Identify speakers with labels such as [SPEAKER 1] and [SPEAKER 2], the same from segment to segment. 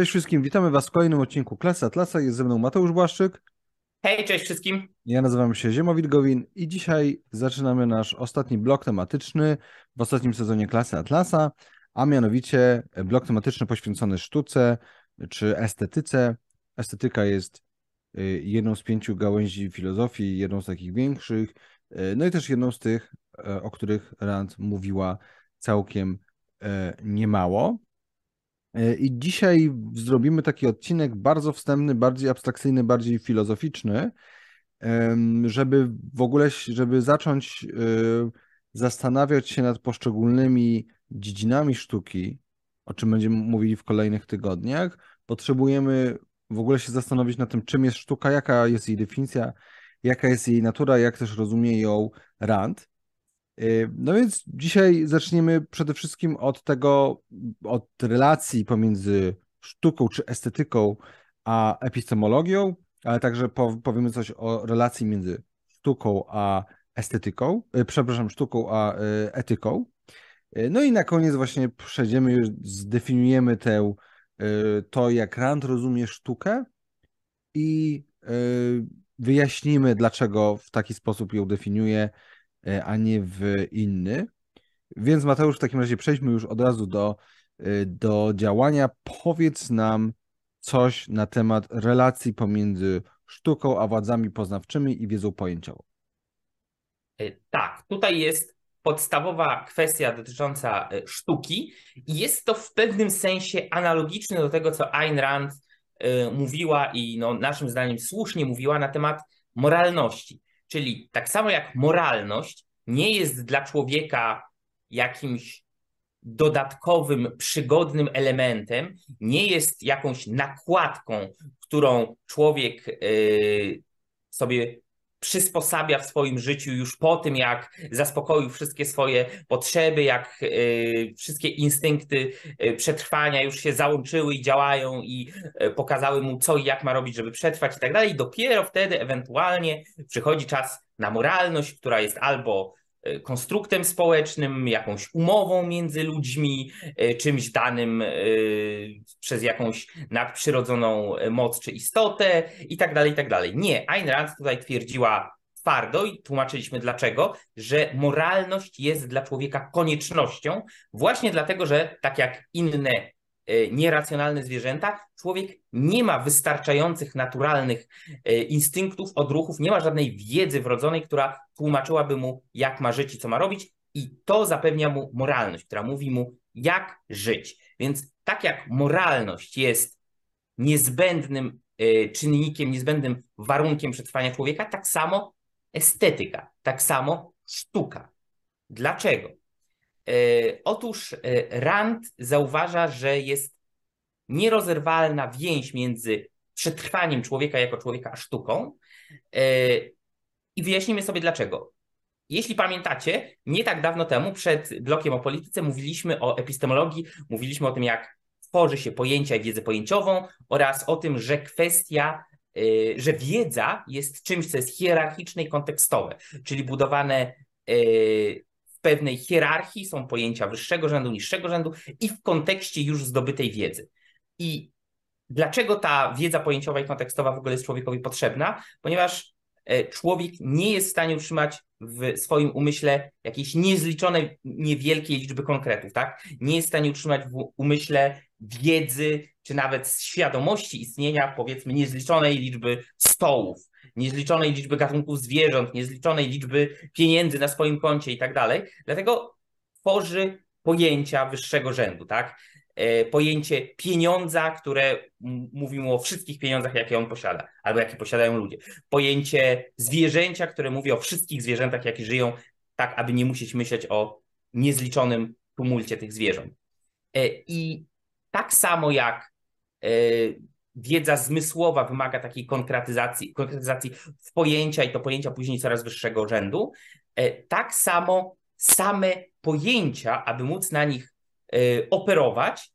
[SPEAKER 1] Cześć wszystkim, witamy Was w kolejnym odcinku Klasy Atlasa. Jest ze mną Mateusz Błaszczyk.
[SPEAKER 2] Hej, cześć wszystkim.
[SPEAKER 1] Ja nazywam się Ziemowit Gowin i dzisiaj zaczynamy nasz ostatni blok tematyczny w ostatnim sezonie Klasy Atlasa, a mianowicie blok tematyczny poświęcony sztuce czy estetyce. Estetyka jest y, jedną z pięciu gałęzi filozofii, jedną z takich większych, y, no i też jedną z tych, y, o których Rand mówiła całkiem niemało. I dzisiaj zrobimy taki odcinek bardzo wstępny, bardziej abstrakcyjny, bardziej filozoficzny, żeby w ogóle, żeby zacząć zastanawiać się nad poszczególnymi dziedzinami sztuki, o czym będziemy mówili w kolejnych tygodniach, potrzebujemy w ogóle się zastanowić nad tym, czym jest sztuka, jaka jest jej definicja, jaka jest jej natura, jak też rozumie ją Rand. Y, no więc dzisiaj zaczniemy przede wszystkim od tego, od relacji pomiędzy sztuką czy estetyką a epistemologią, ale także powiemy coś o relacji między sztuką a estetyką, y, przepraszam, sztuką a y, etyką. No i na koniec właśnie przejdziemy, już zdefiniujemy tę, to jak Rand rozumie sztukę i wyjaśnimy, dlaczego w taki sposób ją definiuje, a nie w inny. Więc Mateusz, w takim razie przejdźmy już od razu do, e, do działania. Powiedz nam coś na temat relacji pomiędzy sztuką a władzami poznawczymi i wiedzą pojęciową.
[SPEAKER 2] E, tak, tutaj jest podstawowa kwestia dotycząca sztuki i jest to w pewnym sensie analogiczne do tego, co Ayn Rand mówiła i no, naszym zdaniem słusznie mówiła na temat moralności. Czyli tak samo jak moralność nie jest dla człowieka jakimś dodatkowym, przygodnym elementem, nie jest jakąś nakładką, którą człowiek yy, sobie przysposabia w swoim życiu już po tym, jak zaspokoił wszystkie swoje potrzeby, jak y, wszystkie instynkty y, przetrwania już się załączyły i działają i y, pokazały mu co i jak ma robić, żeby przetrwać i tak dalej. Dopiero wtedy ewentualnie przychodzi czas na moralność, która jest albo konstruktem społecznym, jakąś umową między ludźmi, czymś danym przez jakąś nadprzyrodzoną moc czy istotę i tak dalej, i tak dalej. Nie, Ayn Rand tutaj twierdziła twardo i tłumaczyliśmy dlaczego, że moralność jest dla człowieka koniecznością, właśnie dlatego, że tak jak inne nieracjonalne zwierzęta, człowiek nie ma wystarczających naturalnych instynktów, odruchów, nie ma żadnej wiedzy wrodzonej, która tłumaczyłaby mu, jak ma żyć i co ma robić, i to zapewnia mu moralność, która mówi mu, jak żyć. Więc tak jak moralność jest niezbędnym e, czynnikiem, niezbędnym warunkiem przetrwania człowieka, tak samo estetyka, tak samo sztuka. Dlaczego? E, otóż e, Rand zauważa, że jest nierozerwalna więź między przetrwaniem człowieka jako człowieka a sztuką. I wyjaśnimy sobie dlaczego. Jeśli pamiętacie, nie tak dawno temu, przed blokiem o polityce, mówiliśmy o epistemologii, mówiliśmy o tym, jak tworzy się pojęcia i wiedzę pojęciową oraz o tym, że kwestia, że wiedza jest czymś, co jest hierarchiczne i kontekstowe, czyli budowane pewnej hierarchii, są pojęcia wyższego rzędu, niższego rzędu i w kontekście już zdobytej wiedzy. I dlaczego ta wiedza pojęciowa i kontekstowa w ogóle jest człowiekowi potrzebna? Ponieważ E, człowiek nie jest w stanie utrzymać w swoim umyśle jakiejś niezliczonej, niewielkiej liczby konkretów, tak? Nie jest w stanie utrzymać w umyśle wiedzy, czy nawet świadomości istnienia, powiedzmy, niezliczonej liczby stołów, niezliczonej liczby gatunków zwierząt, niezliczonej liczby pieniędzy na swoim koncie i tak dalej. Dlatego tworzy pojęcia wyższego rzędu, tak? E, pojęcie pieniądza, które mówi mu o wszystkich pieniądzach, jakie on posiada, albo jakie posiadają ludzie. Pojęcie zwierzęcia, które mówi o wszystkich zwierzętach, jakie żyją, tak aby nie musieć myśleć o niezliczonym tumulcie tych zwierząt. E, I tak samo jak e, wiedza zmysłowa wymaga takiej konkretyzacji, konkretyzacji w pojęcia i to pojęcia później coraz wyższego rzędu, tak samo same pojęcia, aby móc na nich Y, operować,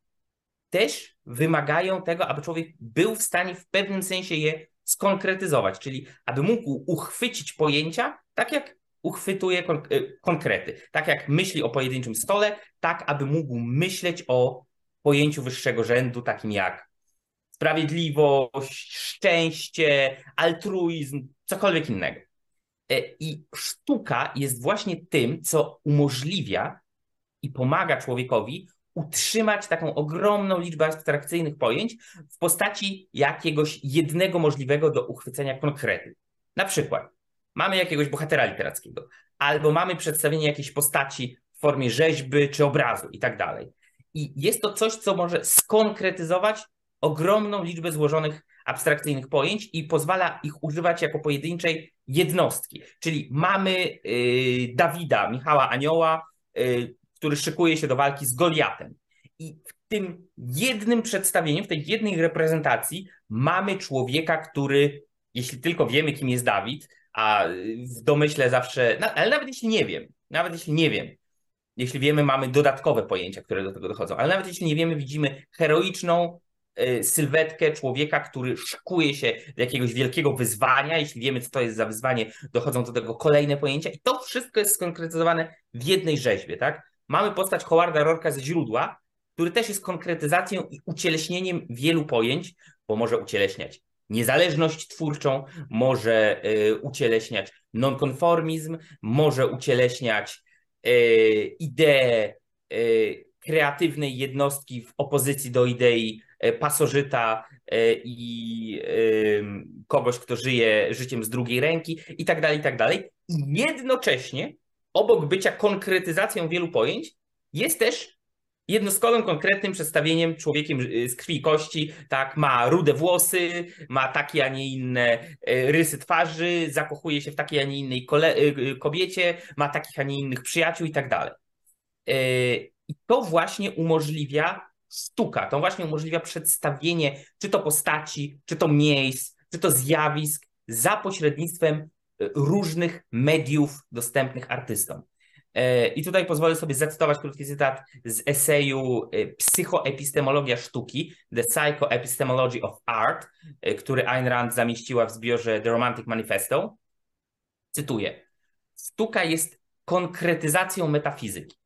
[SPEAKER 2] też wymagają tego, aby człowiek był w stanie w pewnym sensie je skonkretyzować, czyli aby mógł uchwycić pojęcia tak, jak uchwytuje y, konkrety, tak jak myśli o pojedynczym stole, tak aby mógł myśleć o pojęciu wyższego rzędu, takim jak sprawiedliwość, szczęście, altruizm, cokolwiek innego. E, I sztuka jest właśnie tym, co umożliwia i pomaga człowiekowi utrzymać taką ogromną liczbę abstrakcyjnych pojęć w postaci jakiegoś jednego możliwego do uchwycenia konkretu. Na przykład mamy jakiegoś bohatera literackiego, albo mamy przedstawienie jakiejś postaci w formie rzeźby czy obrazu i tak dalej. I jest to coś, co może skonkretyzować ogromną liczbę złożonych abstrakcyjnych pojęć i pozwala ich używać jako pojedynczej jednostki. Czyli mamy y, Dawida, Michała Anioła, y, który szykuje się do walki z Goliatem. I w tym jednym przedstawieniu, w tej jednej reprezentacji mamy człowieka, który, jeśli tylko wiemy, kim jest Dawid, a w domyśle zawsze, ale nawet jeśli nie wiem, nawet jeśli nie wiem, jeśli wiemy, mamy dodatkowe pojęcia, które do tego dochodzą, ale nawet jeśli nie wiemy, widzimy heroiczną y, sylwetkę człowieka, który szykuje się do jakiegoś wielkiego wyzwania. Jeśli wiemy, co to jest za wyzwanie, dochodzą do tego kolejne pojęcia i to wszystko jest skonkretyzowane w jednej rzeźbie, tak? Mamy postać Howarda Rorka ze źródła, który też jest konkretyzacją i ucieleśnieniem wielu pojęć, bo może ucieleśniać niezależność twórczą, może y, ucieleśniać nonkonformizm, może ucieleśniać y, ideę y, kreatywnej jednostki w opozycji do idei y, pasożyta y, i y, kogoś, kto żyje życiem z drugiej ręki i tak dalej, i tak dalej. I jednocześnie obok bycia konkretyzacją wielu pojęć, jest też jednostkowym, konkretnym przedstawieniem człowiekiem y, z krwi i kości, tak, ma rude włosy, ma takie, a nie inne y, rysy twarzy, zakochuje się w takiej, a nie innej y, kobiecie, ma takich, a nie innych przyjaciół i tak dalej. I to właśnie umożliwia sztuka, to właśnie umożliwia przedstawienie czy to postaci, czy to miejsc, czy to zjawisk za pośrednictwem różnych mediów dostępnych artystom. E, I tutaj pozwolę sobie zacytować krótki cytat z eseju e, Psychoepistemologia sztuki, The Psychoepistemology of Art, e, który Ayn Rand zamieściła w zbiorze The Romantic Manifesto. Cytuję. Sztuka jest konkretyzacją metafizyki.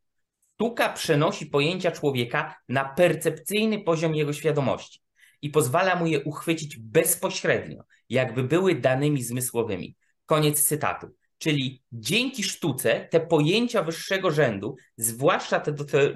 [SPEAKER 2] Sztuka przenosi pojęcia człowieka na percepcyjny poziom jego świadomości i pozwala mu je uchwycić bezpośrednio, jakby były danymi zmysłowymi. Koniec cytatu. Czyli dzięki sztuce te pojęcia wyższego rzędu, zwłaszcza te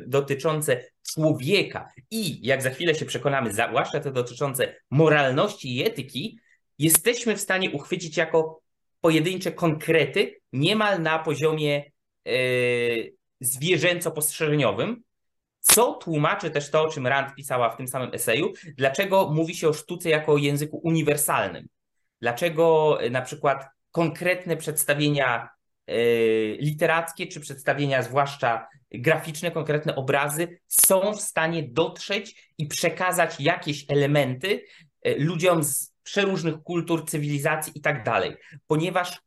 [SPEAKER 2] dotyczące człowieka i, jak za chwilę się przekonamy, zwłaszcza te dotyczące moralności i etyki, jesteśmy w stanie uchwycić jako pojedyncze konkrety, niemal na poziomie yy, zwierzęco-postrzeżeniowym, co tłumaczy też to, o czym Rand pisała w tym samym eseju, dlaczego mówi się o sztuce jako o języku uniwersalnym. Dlaczego na przykład konkretne przedstawienia e, literackie czy przedstawienia, zwłaszcza graficzne, konkretne obrazy, są w stanie dotrzeć i przekazać jakieś elementy e, ludziom z przeróżnych kultur, cywilizacji i tak dalej, ponieważ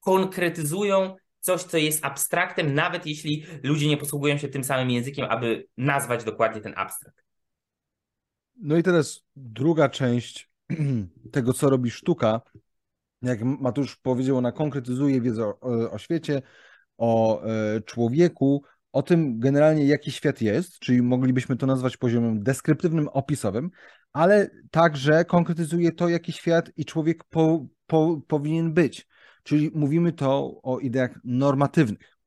[SPEAKER 2] konkretyzują coś, co jest abstraktem, nawet jeśli ludzie nie posługują się tym samym językiem, aby nazwać dokładnie ten abstrakt.
[SPEAKER 1] No i teraz druga część tego, co robi sztuka, jak Matusz powiedział, ona konkretyzuje wiedzę o, o świecie, o e, człowieku, o tym generalnie, jaki świat jest, czyli moglibyśmy to nazwać poziomem deskryptywnym, opisowym, ale także konkretyzuje to, jaki świat i człowiek po, po, powinien być. Czyli mówimy to o ideach normatywnych.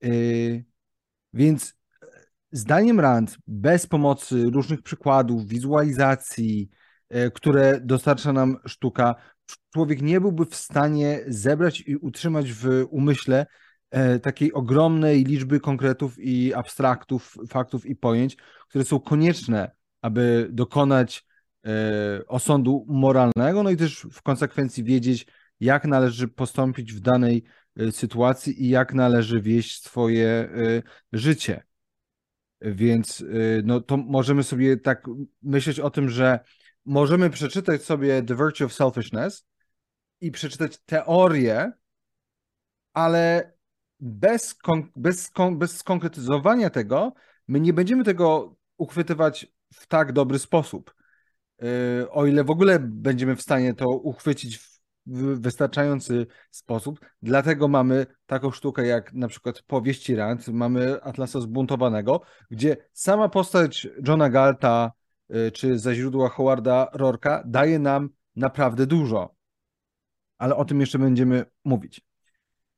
[SPEAKER 1] Yy, więc zdaniem Rand, bez pomocy różnych przykładów, wizualizacji, yy, które dostarcza nam sztuka, człowiek nie byłby w stanie zebrać i utrzymać w umyśle e, takiej ogromnej liczby konkretów i abstraktów, faktów i pojęć, które są konieczne, aby dokonać e, osądu moralnego, no i też w konsekwencji wiedzieć, jak należy postąpić w danej e, sytuacji i jak należy wieść swoje życie. Więc no, to możemy sobie tak myśleć o tym, że możemy przeczytać sobie The Virtue of Selfishness i przeczytać teorię, ale bez, bez, bez skonkretyzowania tego, my nie będziemy tego uchwytywać w tak dobry sposób. O ile w ogóle będziemy w stanie to uchwycić w wystarczający sposób. Dlatego mamy taką sztukę jak na przykład powieści Rand, mamy Atlasa Zbuntowanego, gdzie sama postać Johna Galta czy ze źródła Howarda Rorka daje nam naprawdę dużo. Ale o tym jeszcze będziemy mówić.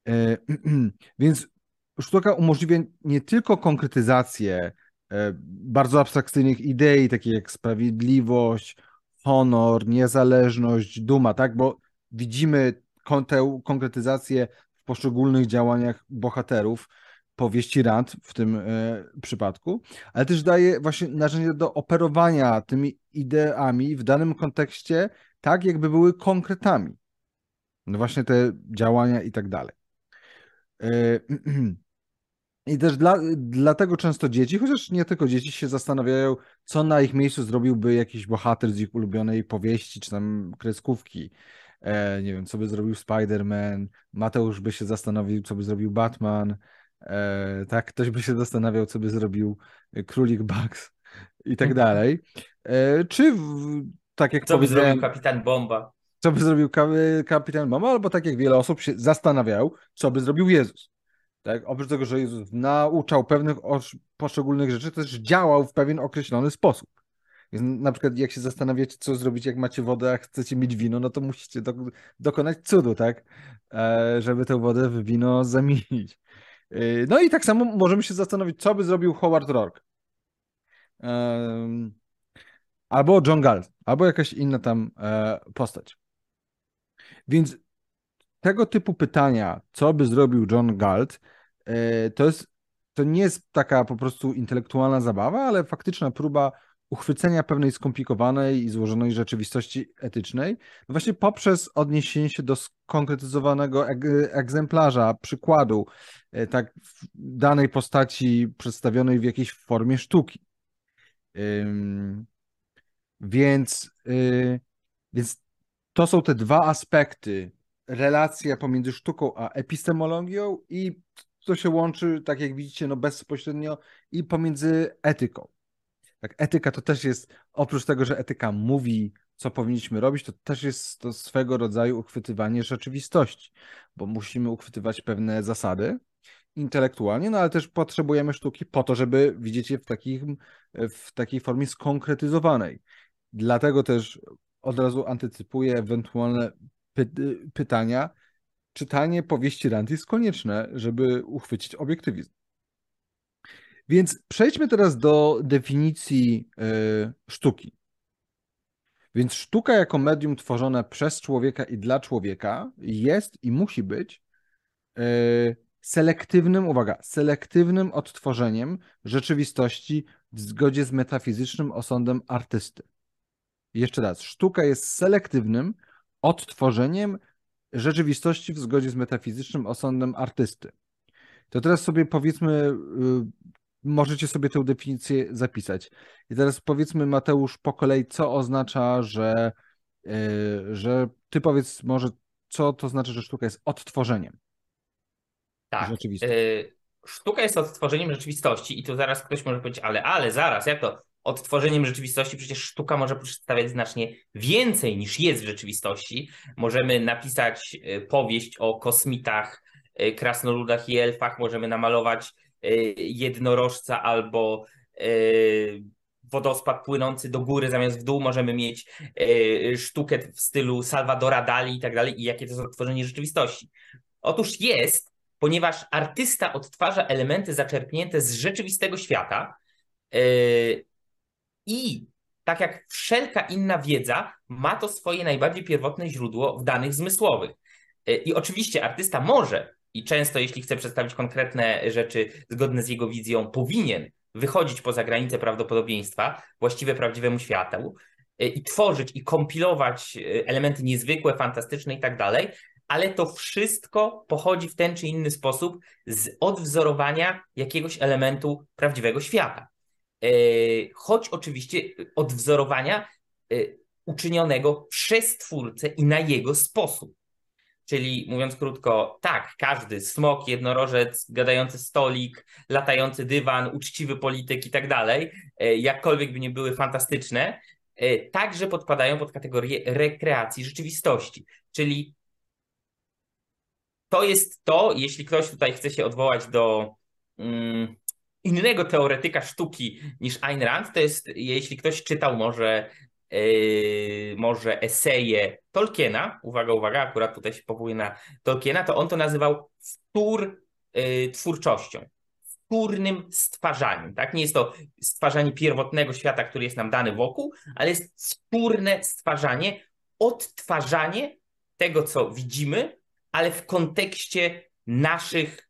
[SPEAKER 1] Więc sztuka umożliwia nie tylko konkretyzację bardzo abstrakcyjnych idei, takich jak sprawiedliwość, honor, niezależność, duma, tak? Bo widzimy tę konkretyzację w poszczególnych działaniach bohaterów powieści Rand w tym e, przypadku, ale też daje właśnie narzędzie do operowania tymi ideami w danym kontekście tak, jakby były konkretami. No właśnie te działania i tak dalej. E, I też dla, dlatego często dzieci, chociaż nie tylko dzieci, się zastanawiają, co na ich miejscu zrobiłby jakiś bohater z ich ulubionej powieści czy tam kreskówki. E, nie wiem, co by zrobił Spider-Man, Mateusz by się zastanowił, co by zrobił Batman, e, tak, ktoś by się zastanawiał, co by zrobił Królik Bugs i tak mhm. dalej. E, czy w, tak jak
[SPEAKER 2] Co by zrobił Kapitan Bomba?
[SPEAKER 1] Co by zrobił Kapitan Bomba, albo tak jak wiele osób się zastanawiał, co by zrobił Jezus. Tak? Oprócz tego, że Jezus nauczał pewnych poszczególnych rzeczy, też działał w pewien określony sposób. Na przykład jak się zastanawiacie, co zrobić, jak macie wodę, a chcecie mieć wino, no to musicie do, dokonać cudu, tak? E, żeby tę wodę w wino zamienić. E, no i tak samo możemy się zastanowić, co by zrobił Howard Rourke. E, albo John Galt, albo jakaś inna tam e, postać. Więc tego typu pytania, co by zrobił John Galt, e, to jest to nie jest taka po prostu intelektualna zabawa, ale faktyczna próba uchwycenia pewnej skomplikowanej i złożonej rzeczywistości etycznej, no właśnie poprzez odniesienie się do skonkretyzowanego egzemplarza, przykładu e, tak danej postaci przedstawionej w jakiejś formie sztuki. Więc, y, więc to są te dwa aspekty relacja pomiędzy sztuką a epistemologią i to się łączy, tak jak widzicie, no bezpośrednio i pomiędzy etyką. Tak, etyka to też jest, oprócz tego, że etyka mówi, co powinniśmy robić, to też jest to swego rodzaju uchwytywanie rzeczywistości, bo musimy uchwytywać pewne zasady intelektualnie, no ale też potrzebujemy sztuki po to, żeby widzieć je w, takich, w takiej formie skonkretyzowanej. Dlatego też od razu antycypuję ewentualne py pytania. Czytanie powieści Rand jest konieczne, żeby uchwycić obiektywizm. Więc przejdźmy teraz do definicji y, sztuki. Więc sztuka jako medium tworzone przez człowieka i dla człowieka jest i musi być y, selektywnym, uwaga, selektywnym odtworzeniem rzeczywistości w zgodzie z metafizycznym osądem artysty. Jeszcze raz, sztuka jest selektywnym odtworzeniem rzeczywistości w zgodzie z metafizycznym osądem artysty. To teraz sobie powiedzmy, y, możecie sobie tę definicję zapisać. I teraz powiedzmy, Mateusz, po kolei, co oznacza, że, y, że ty powiedz może, co to znaczy, że sztuka jest odtworzeniem.
[SPEAKER 2] Tak. Y, sztuka jest odtworzeniem rzeczywistości i tu zaraz ktoś może powiedzieć, ale, ale, zaraz, jak to? odtworzeniem rzeczywistości, przecież sztuka może przedstawiać znacznie więcej niż jest w rzeczywistości. Możemy napisać e, powieść o kosmitach, e, krasnoludach i elfach, możemy namalować e, jednorożca albo wodospad płynący do góry zamiast w dół, możemy mieć sztukę w stylu Salvadora Dali i tak dalej. I jakie to jest odtworzenie rzeczywistości? Otóż jest, ponieważ artysta odtwarza elementy zaczerpnięte z rzeczywistego świata, i tak jak wszelka inna wiedza, ma to swoje najbardziej pierwotne źródło w danych zmysłowych. E, I oczywiście artysta może i często, jeśli chce przedstawić konkretne rzeczy zgodne z jego wizją, powinien wychodzić poza granice prawdopodobieństwa, właściwe prawdziwemu światu e, i tworzyć i kompilować e, elementy niezwykłe, fantastyczne i tak dalej, ale to wszystko pochodzi w ten czy inny sposób z odwzorowania jakiegoś elementu prawdziwego świata. E, choć oczywiście odwzorowania uczynionego przez twórcę i na jego sposób. Czyli mówiąc krótko, tak, każdy smok, jednorożec, gadający stolik, latający dywan, uczciwy polityk i tak dalej, e, jakkolwiek by nie były fantastyczne, także podpadają pod kategorię rekreacji rzeczywistości. Czyli to jest to, jeśli ktoś tutaj chce się odwołać do. Mm, innego teoretyka sztuki niż Ayn Rand. To jest, jeśli ktoś czytał może, yy, może eseje Tolkiena, uwaga, uwaga, akurat tutaj się powołuje na Tolkiena, to on to nazywał wtór yy, twórczością wtórnym stwarzaniem. Tak? Nie jest to stwarzanie pierwotnego świata, który jest nam dany wokół, ale jest wtórne stwarzanie, odtwarzanie tego, co widzimy, ale w kontekście naszych,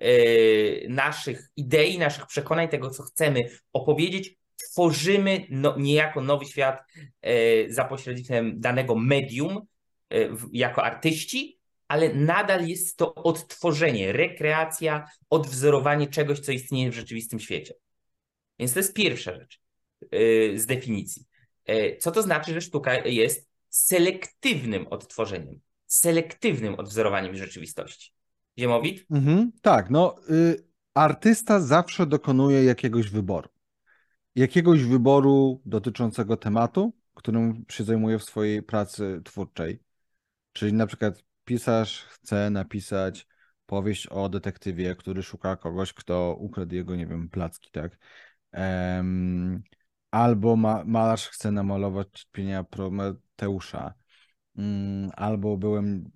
[SPEAKER 2] yy, naszych idei, naszych przekonań, tego, co chcemy opowiedzieć, tworzymy no, niejako nowy świat yy, za pośrednictwem danego medium yy, jako artyści, ale nadal jest to odtworzenie, rekreacja, odwzorowanie czegoś, co istnieje w rzeczywistym świecie. Więc to jest pierwsza rzecz z definicji. Co to znaczy, że sztuka jest selektywnym odtworzeniem, selektywnym odwzorowaniem rzeczywistości. Ziemowit?
[SPEAKER 1] Mhm, tak, no y, artysta zawsze dokonuje jakiegoś wyboru. Jakiegoś wyboru dotyczącego tematu, którym się zajmuje w swojej pracy twórczej. Czyli na przykład pisarz chce napisać powieść o detektywie, który szuka kogoś, kto ukradł jego, nie wiem, placki, tak? Um, albo ma, malarz chce namalować pienia Prometeusza. Um, albo byłem,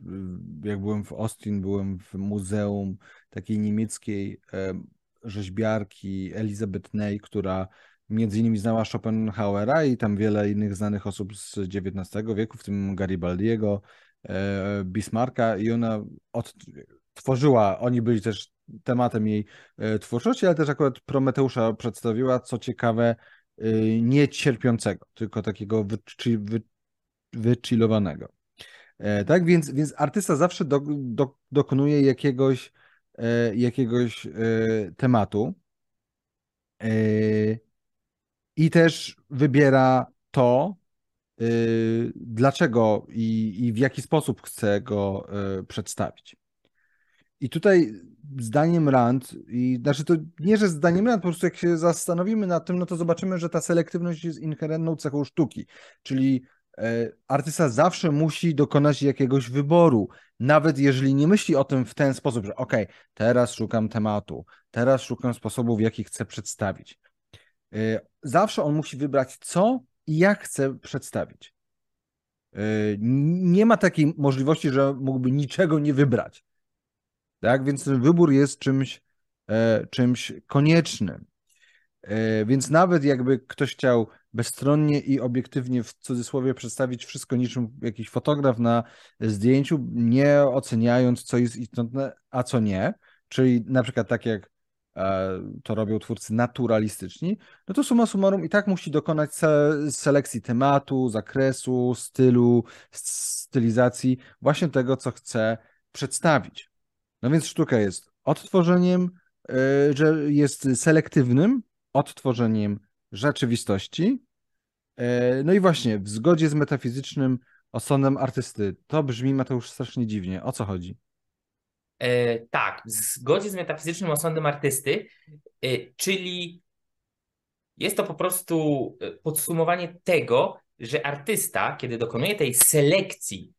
[SPEAKER 1] jak byłem w Austin, byłem w muzeum takiej niemieckiej um, rzeźbiarki Elizabeth Ney, która między innymi znała Schopenhauera i tam wiele innych znanych osób z XIX wieku, w tym Garibaldiego, e, Bismarcka i ona odtworzyła, oni byli też tematem jej e, twórczości, ale też akurat Prometeusza przedstawiła, co ciekawe, Y, nie cierpiącego, tylko takiego wychi, wy, wychillowanego. E, tak, więc, więc artysta zawsze do, do, dokonuje jakiegoś, e, jakiegoś e, tematu i też wybiera to, dlaczego i, i w jaki sposób chce go przedstawić. I tutaj zdaniem Rand, i znaczy to nie, że zdaniem Rand, po prostu jak się zastanowimy nad tym, no to zobaczymy, że ta selektywność jest inherentną cechą sztuki, czyli e, artysta zawsze musi dokonać jakiegoś wyboru, nawet jeżeli nie myśli o tym w ten sposób, że ok, teraz szukam tematu, teraz szukam sposobu, w jaki chcę przedstawić. E, zawsze on musi wybrać co i jak chce przedstawić. E, nie ma takiej możliwości, że mógłby niczego nie wybrać. Tak? Więc ten wybór jest czymś, e, czymś koniecznym. E, więc nawet jakby ktoś chciał bezstronnie i obiektywnie w cudzysłowie przedstawić wszystko niczym jakiś fotograf na zdjęciu, nie oceniając, co jest istotne, a co nie, czyli na przykład tak jak to robią twórcy naturalistyczni, no to suma summarum i tak musi dokonać selekcji tematu, zakresu, stylu, stylizacji, właśnie tego, co chce przedstawić. No więc sztuka jest odtworzeniem, e, że jest selektywnym odtworzeniem rzeczywistości. E, no i właśnie, w zgodzie z metafizycznym osądem artysty. To brzmi, Mateusz, strasznie dziwnie. O co chodzi?
[SPEAKER 2] E, tak, w zgodzie z metafizycznym osądem artysty, e, czyli jest to po prostu e, podsumowanie tego, że artysta, kiedy dokonuje tej selekcji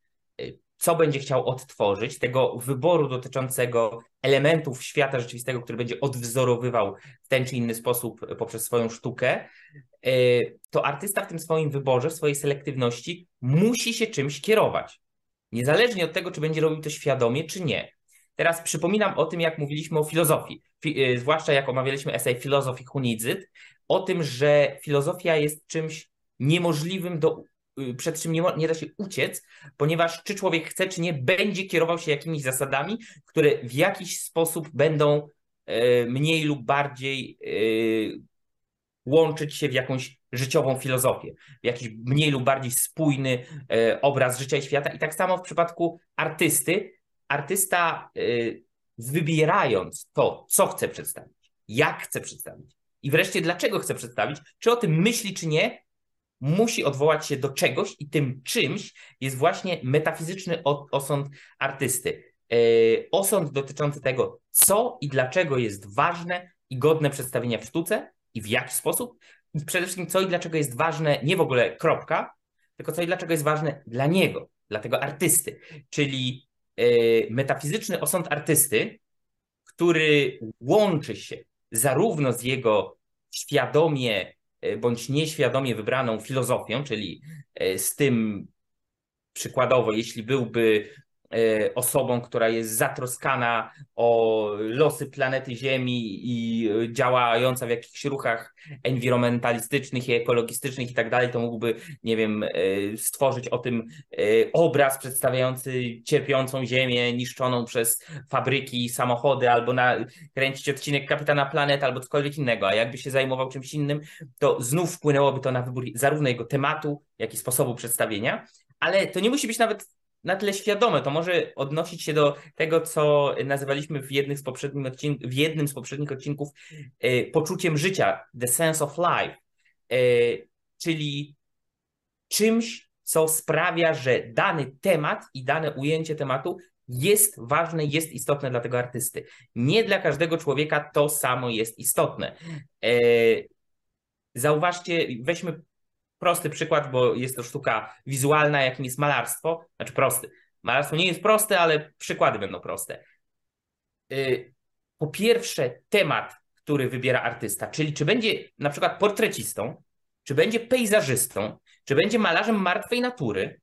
[SPEAKER 2] co będzie chciał odtworzyć, tego wyboru dotyczącego elementów świata rzeczywistego, który będzie odwzorowywał w ten czy inny sposób poprzez swoją sztukę, to artysta w tym swoim wyborze, w swojej selektywności musi się czymś kierować. Niezależnie od tego, czy będzie robił to świadomie, czy nie. Teraz przypominam o tym, jak mówiliśmy o filozofii, e, zwłaszcza jak omawialiśmy esej Filozofii Hunidzyd, o tym, że filozofia jest czymś niemożliwym do Y, przed czym nie, nie da się uciec, ponieważ czy człowiek chce, czy nie, będzie kierował się jakimiś zasadami, które w jakiś sposób będą e, mniej lub bardziej łączyć się w jakąś życiową filozofię, w jakiś mniej lub bardziej spójny obraz życia i świata. I tak samo w przypadku artysty, artysta wybierając to, co chce przedstawić, jak chce przedstawić i wreszcie dlaczego chce przedstawić, czy o tym myśli, czy nie, musi odwołać się do czegoś i tym czymś jest właśnie metafizyczny osąd artysty. E, osąd dotyczący tego, co i dlaczego jest ważne i godne przedstawienia w sztuce i w jaki sposób. I przede wszystkim, co i dlaczego jest ważne, nie w ogóle kropka, tylko co i dlaczego jest ważne dla niego, dla tego artysty. Czyli metafizyczny osąd artysty, który łączy się zarówno z jego świadomie bądź nieświadomie wybraną filozofią, czyli z tym przykładowo, jeśli byłby E, osobą, która jest zatroskana o losy planety Ziemi i e, działająca w jakichś ruchach environmentalistycznych i ekologistycznych i tak dalej, to mógłby, nie wiem, e, stworzyć o tym obraz przedstawiający cierpiącą Ziemię, niszczoną przez fabryki, samochody, albo kręcić odcinek Kapitana Planet, albo cokolwiek innego, a jakby się zajmował czymś innym, to znów wpłynęłoby to na wybór zarówno jego tematu, jak i sposobu przedstawienia, ale to nie musi być nawet na tyle świadome. To może odnosić się do tego, co nazywaliśmy w, jednym z odcink- w jednym z poprzednich odcinków e, poczuciem życia, the sense of life, e, czyli czymś, co sprawia, że dany temat i dane ujęcie tematu jest ważne, jest istotne dla tego artysty. Nie dla każdego człowieka to samo jest istotne. E, zauważcie, weźmy prosty przykład, bo jest to sztuka wizualna, jakim jest malarstwo. Znaczy prosty. Malarstwo nie jest proste, ale przykłady będą proste. Y, po pierwsze, temat, który wybiera artysta, czyli czy będzie na przykład portrecistą, czy będzie pejzażystą, czy będzie malarzem martwej natury,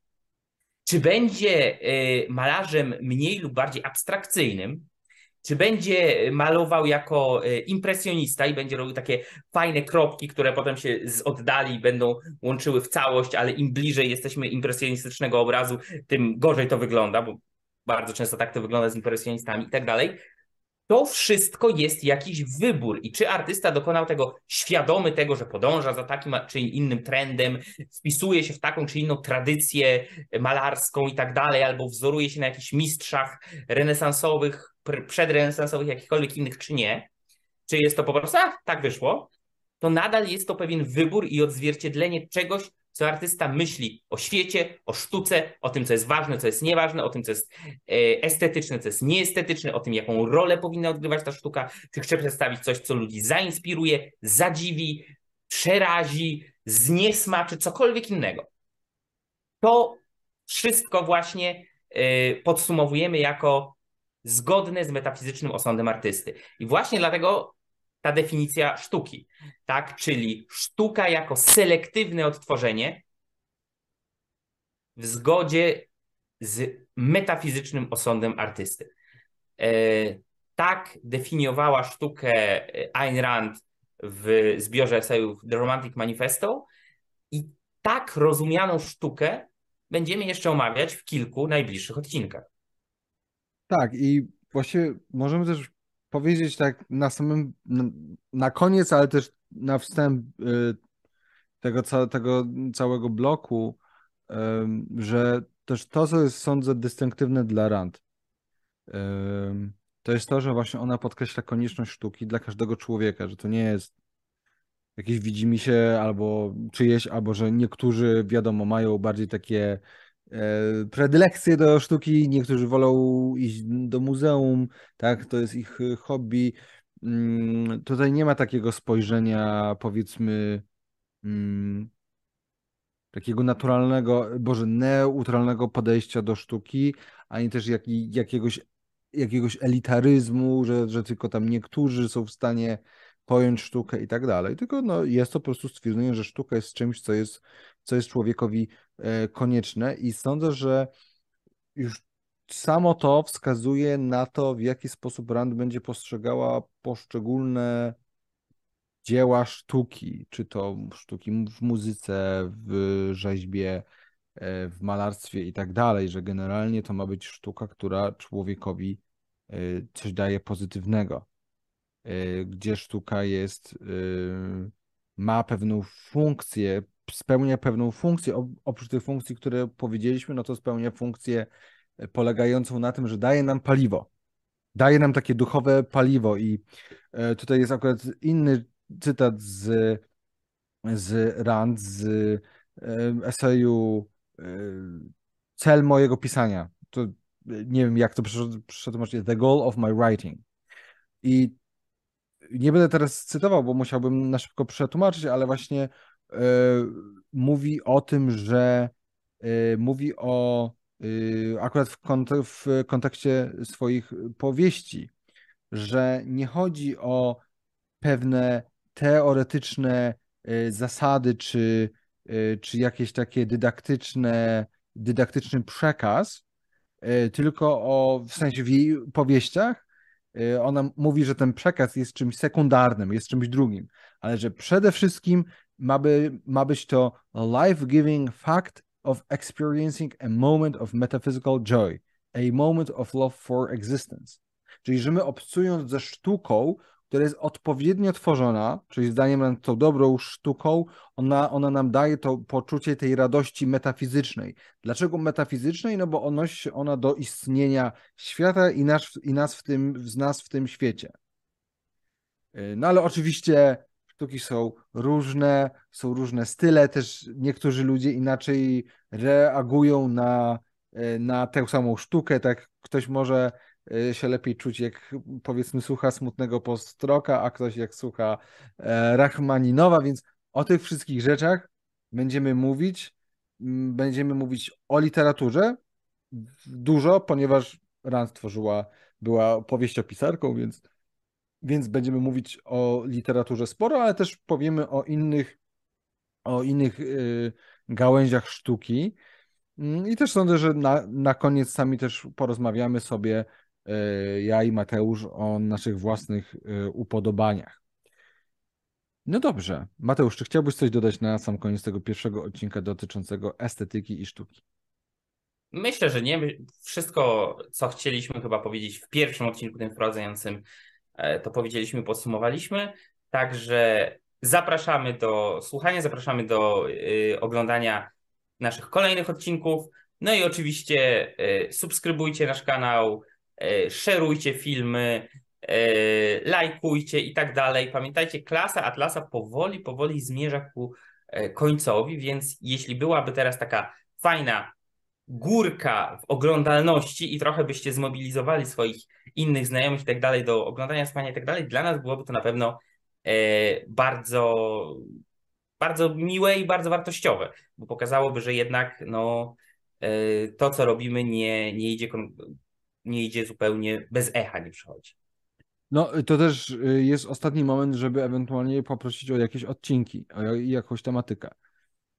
[SPEAKER 2] czy będzie y, malarzem mniej lub bardziej abstrakcyjnym, czy będzie malował jako e, impresjonista i będzie robił takie fajne kropki, które potem się z oddali będą łączyły w całość, ale im bliżej jesteśmy impresjonistycznego obrazu, tym gorzej to wygląda, bo bardzo często tak to wygląda z impresjonistami i tak dalej to wszystko jest jakiś wybór. I czy artysta dokonał tego świadomy tego, że podąża za takim czy innym trendem, wpisuje się w taką czy inną tradycję malarską i tak dalej, albo wzoruje się na jakichś mistrzach renesansowych, przedrenesansowych, jakichkolwiek innych, czy nie. Czy jest to po prostu, a tak wyszło, to nadal jest to pewien wybór i odzwierciedlenie czegoś, co artysta myśli o świecie, o sztuce, o tym, co jest ważne, co jest nieważne, o tym, co jest e, estetyczne, co jest nieestetyczne, o tym, jaką rolę powinna odgrywać ta sztuka, czy chce przedstawić coś, co ludzi zainspiruje, zadziwi, przerazi, zniesmaczy, cokolwiek innego. To wszystko właśnie e, podsumowujemy jako zgodne z metafizycznym osądem artysty. I właśnie dlatego ta definicja sztuki, tak? Czyli sztuka jako selektywne odtworzenie w zgodzie z metafizycznym osądem artysty. E, tak definiowała sztukę Ayn Rand w zbiorze esejów The Romantic Manifesto i tak rozumianą sztukę będziemy jeszcze omawiać w kilku najbliższych odcinkach.
[SPEAKER 1] Tak, i właśnie możemy też powiedzieć tak na samym, na koniec, ale też na wstęp y, tego, tego całego bloku, że też to, co jest, sądzę, dystynktywne dla Rand, to jest to, że właśnie ona podkreśla konieczność sztuki dla każdego człowieka, że to nie jest jakieś widzimisię albo czyjeś, albo że niektórzy, wiadomo, mają bardziej takie predylekcje do sztuki, niektórzy wolą iść do muzeum, tak, to jest ich e, hobby. Mm, tutaj nie ma takiego spojrzenia, powiedzmy, mm, takiego naturalnego, boże, neutralnego podejścia do sztuki, ani też jak, jakiegoś, jakiegoś elitaryzmu, że, że tylko tam niektórzy są w stanie pojąć sztukę i tak dalej. Tylko no, jest to po prostu stwierdzenie, że sztuka jest czymś, co jest, co jest człowiekowi e, konieczne i sądzę, że już samo to wskazuje na to, w jaki sposób Rand będzie postrzegała poszczególne dzieła sztuki, czy to sztuki w muzyce, w rzeźbie, e, w malarstwie i tak dalej, że generalnie to ma być sztuka, która człowiekowi e, coś daje pozytywnego. Gdzie sztuka jest, ma pewną funkcję, spełnia pewną funkcję. Oprócz tych funkcji, które powiedzieliśmy, no to spełnia funkcję polegającą na tym, że daje nam paliwo. Daje nam takie duchowe paliwo i y, tutaj jest akurat inny cytat z, z Rand, z eseju Cel mojego pisania. To nie wiem, jak to przetłumaczyć. The goal of my writing. I nie będę teraz cytował, bo musiałbym na szybko przetłumaczyć, ale właśnie y, mówi o tym, że y, mówi o y, akurat w, kont w kontekście swoich powieści, że nie chodzi o pewne teoretyczne zasady, czy, czy jakieś takie dydaktyczne, dydaktyczny przekaz, tylko o, w sensie w jej powieściach, ona mówi, że ten przekaz jest czymś sekundarnym, jest czymś drugim, ale że przede wszystkim ma, by, ma być to life-giving fact of experiencing a moment of metaphysical joy, a moment of love for existence. Czyli, że my obcując ze sztuką, która jest odpowiednio tworzona, czyli zdaniem nam tą dobrą sztuką, ona, ona nam daje to poczucie tej radości metafizycznej. Dlaczego metafizycznej? No bo odnosi ona do istnienia świata i, nasz, i nas, w tym, z nas w tym świecie. Y, no ale oczywiście sztuki są różne, są różne style, też niektórzy ludzie inaczej reagują na, y, na tę samą sztukę, tak ktoś może się lepiej czuć, jak powiedzmy słucha smutnego postroka, a ktoś jak słucha e, Rachmaninowa, więc o tych wszystkich rzeczach będziemy mówić. Będziemy mówić o literaturze dużo, ponieważ Rand tworzyła, była powieściopisarką, więc, więc będziemy mówić o literaturze sporo, ale też powiemy o innych, o innych y, gałęziach sztuki. Mm, I też sądzę, że na, na koniec sami też porozmawiamy sobie ja i Mateusz o naszych własnych e, upodobaniach. No dobrze. Mateusz, czy chciałbyś coś dodać na sam koniec tego pierwszego odcinka dotyczącego estetyki i sztuki?
[SPEAKER 2] Myślę, że nie. Wszystko, co chcieliśmy chyba powiedzieć w pierwszym odcinku tym wprowadzającym, e, to powiedzieliśmy, podsumowaliśmy. Także zapraszamy do słuchania, zapraszamy do oglądania naszych kolejnych odcinków. No i oczywiście subskrybujcie nasz kanał, E, szerujcie filmy, e, lajkujcie i tak dalej. Pamiętajcie, klasa Atlasa powoli, powoli zmierza ku e, końcowi, więc jeśli byłaby teraz taka fajna górka w oglądalności i trochę byście zmobilizowali swoich innych znajomych i tak dalej do oglądania spania i tak dalej, dla nas byłoby to na pewno bardzo, bardzo miłe i bardzo wartościowe, bo pokazałoby, że jednak no, to, co robimy, nie, nie idzie nie idzie zupełnie bez echa, nie przychodzi.
[SPEAKER 1] No, to też y, jest ostatni moment, żeby ewentualnie poprosić o jakieś odcinki, o jakąś tematykę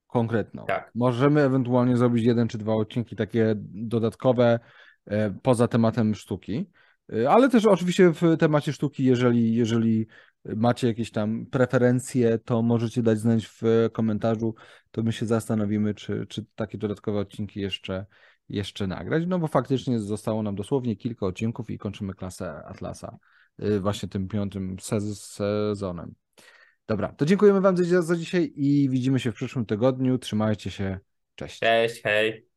[SPEAKER 1] konkretną.
[SPEAKER 2] Tak.
[SPEAKER 1] Możemy ewentualnie zrobić jeden czy dwa odcinki takie dodatkowe e, poza tematem sztuki, e, ale też oczywiście w temacie sztuki, jeżeli, jeżeli macie jakieś tam preferencje, to możecie dać znać w komentarzu, to my się zastanowimy, czy, czy takie dodatkowe odcinki jeszcze, jeszcze nagrać, no bo faktycznie zostało nam dosłownie kilka odcinków i kończymy klasę Atlasa y, właśnie tym piątym sezonem. Dobra, to dziękujemy Wam za, za dzisiaj i widzimy się w przyszłym tygodniu. Trzymajcie się. Cześć.
[SPEAKER 2] Cześć, hej.